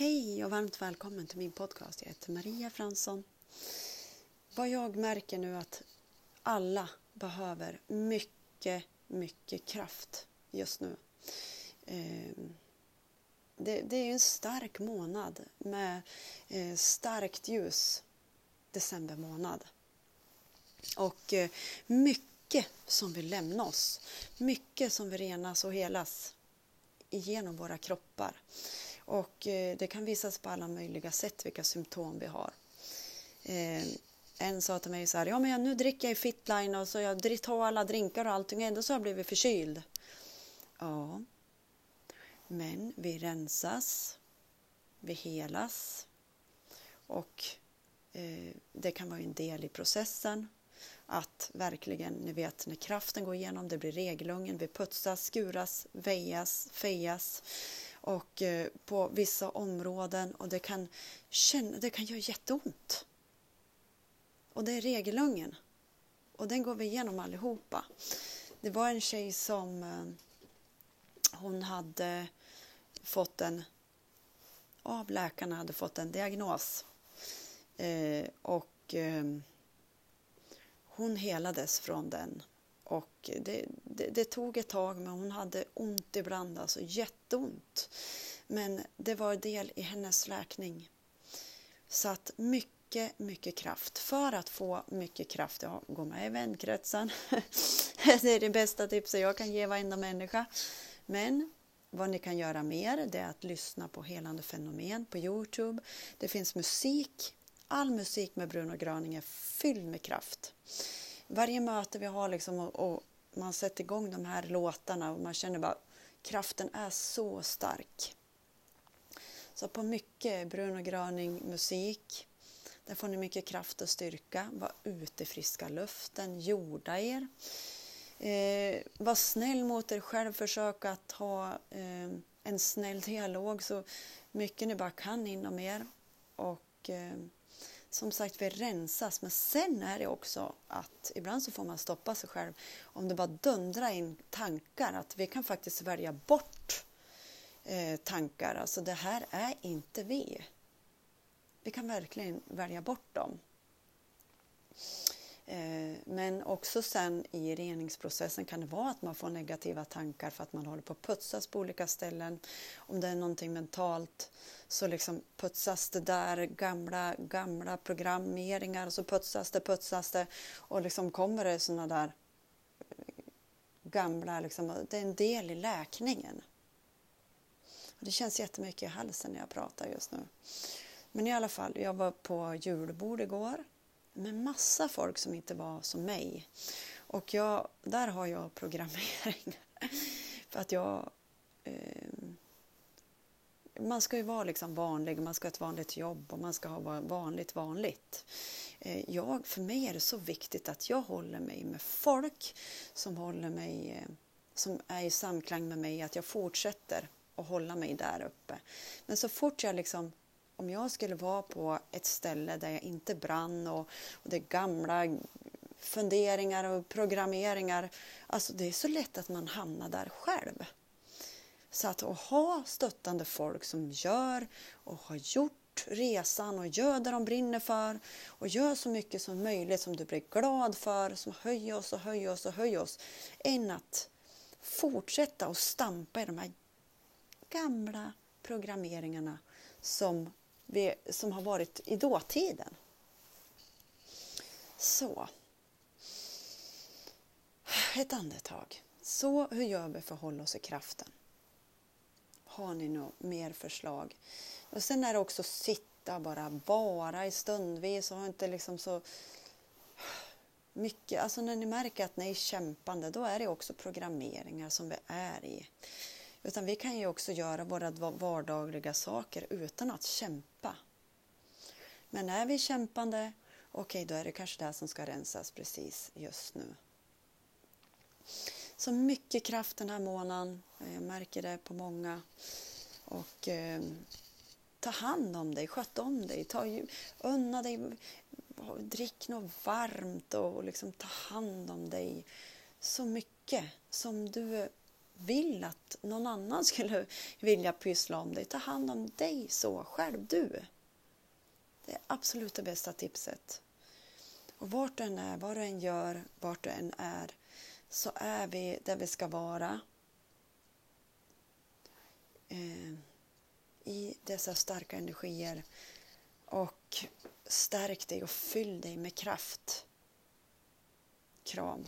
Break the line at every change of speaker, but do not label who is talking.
Hej och varmt välkommen till min podcast. Jag heter Maria Fransson. Vad jag märker nu att alla behöver mycket, mycket kraft just nu. Ehm, det, är en stark månad med eh, starkt ljus, december månad. Och eh, mycket som vill lämna oss. Mycket som vill renas och helas genom våra kroppar. Och eh, det kan visas på alla möjliga sätt vilka symptom vi har. Eh, en sa till mig så här, ja men nu dricker jag i Fitline och så jag tar alla drinkar och allting, ändå så har jag blivit förkyld. Ja, men vi rensas, vi helas och eh, det kan vara en del i processen att verkligen, ni vet när kraften går igenom, det blir regelungen, vi putsas, skuras, väjas, fejas och eh, på vissa områden och det kan, känna, det kan göra jätteont. Och det är regelungen. Och den går vi igenom allihopa. Det var en tjej som eh, hon hade fått en av läkarna hade fått en diagnos. Eh, och eh, hon helades från den. Och det, det, det, tog ett tag, men hon hade ont ibland, alltså jätteont. Men det var del i hennes läkning. Så att mycket, mycket kraft. För att få mycket kraft, ja, gå med i vänkretsen. det är det bästa tipset jag kan ge varenda människa. Men vad ni kan göra mer, det är att lyssna på helande fenomen på Youtube. Det finns musik. All musik med Bruno Gröning är fylld med kraft varje möte vi har liksom och, och, man sätter igång de här låtarna och man känner bara kraften är så stark. Så på mycket Bruno Gröning musik, där får ni mycket kraft och styrka. Var ute i friska luften, jorda er. Eh, var snäll mot er själv, försök att ha eh, en snäll dialog så mycket ni bara kan inom er. Och eh, som sagt, vi rensas. Men sen är det också att ibland så får man stoppa sig själv om det bara dundrar in tankar. Att vi kan faktiskt välja bort eh, tankar. Alltså det här är inte vi. Vi kan verkligen välja bort dem. Eh, men också sen i reningsprocessen kan det vara att man får negativa tankar för att man håller på att putsas på olika ställen. Om det är någonting mentalt så liksom putsas det där gamla, gamla programmeringar och så putsas det, putsas det och liksom kommer det sådana där eh, gamla, liksom, det är en del i läkningen. Och det känns jättemycket i halsen när jag pratar just nu. Men i alla fall, jag var på julbord igår med massa folk som inte var som mig. Och jag, där har jag programmering. För att jag... Eh, man ska ju vara liksom vanlig, man ska ha ett vanligt jobb och man ska ha vanligt vanligt. Eh, jag, för mig är det så viktigt att jag håller mig med folk som håller mig eh, som är i samklang med mig, att jag fortsätter att hålla mig där uppe. Men så fort jag liksom om jag skulle vara på ett ställe där jag inte brann och, och det är gamla funderingar och programmeringar. Alltså det är så lätt att man hamnar där själv. Så att, att ha stöttande folk som gör och har gjort resan och gör det de brinner för och gör så mycket som möjligt som du blir glad för, som höjer oss och höjer oss och höjer oss, än att fortsätta och stampa i de här gamla programmeringarna som vi, som har varit i dåtiden. Så. Ett andetag. Så hur gör vi för att hålla oss i kraften? Har ni något mer förslag? Och sen är det också sitta bara, vara i stundvis och ha inte liksom så mycket. Alltså när ni märker att ni är kämpande, då är det också programmeringar som vi är i. Utan vi kan ju också göra våra vardagliga saker utan att kämpa. Men är vi kämpande, okej okay, då är det kanske det som ska rensas precis just nu. Så mycket kraft den här månaden. Eh, jag märker det på många. Och eh, ta hand om dig, sköt om dig, ta, unna dig, drick något varmt och liksom ta hand om dig så mycket som du vill att någon annan skulle vilja pyssla om dig. Ta hand om dig så själv, du. Det är absolut det bästa tipset. Och vart du än är, vad du än gör, vart du än är, så är vi där vi ska vara. Eh, I dessa starka energier. Och stärk dig och fyll dig med kraft. Kram.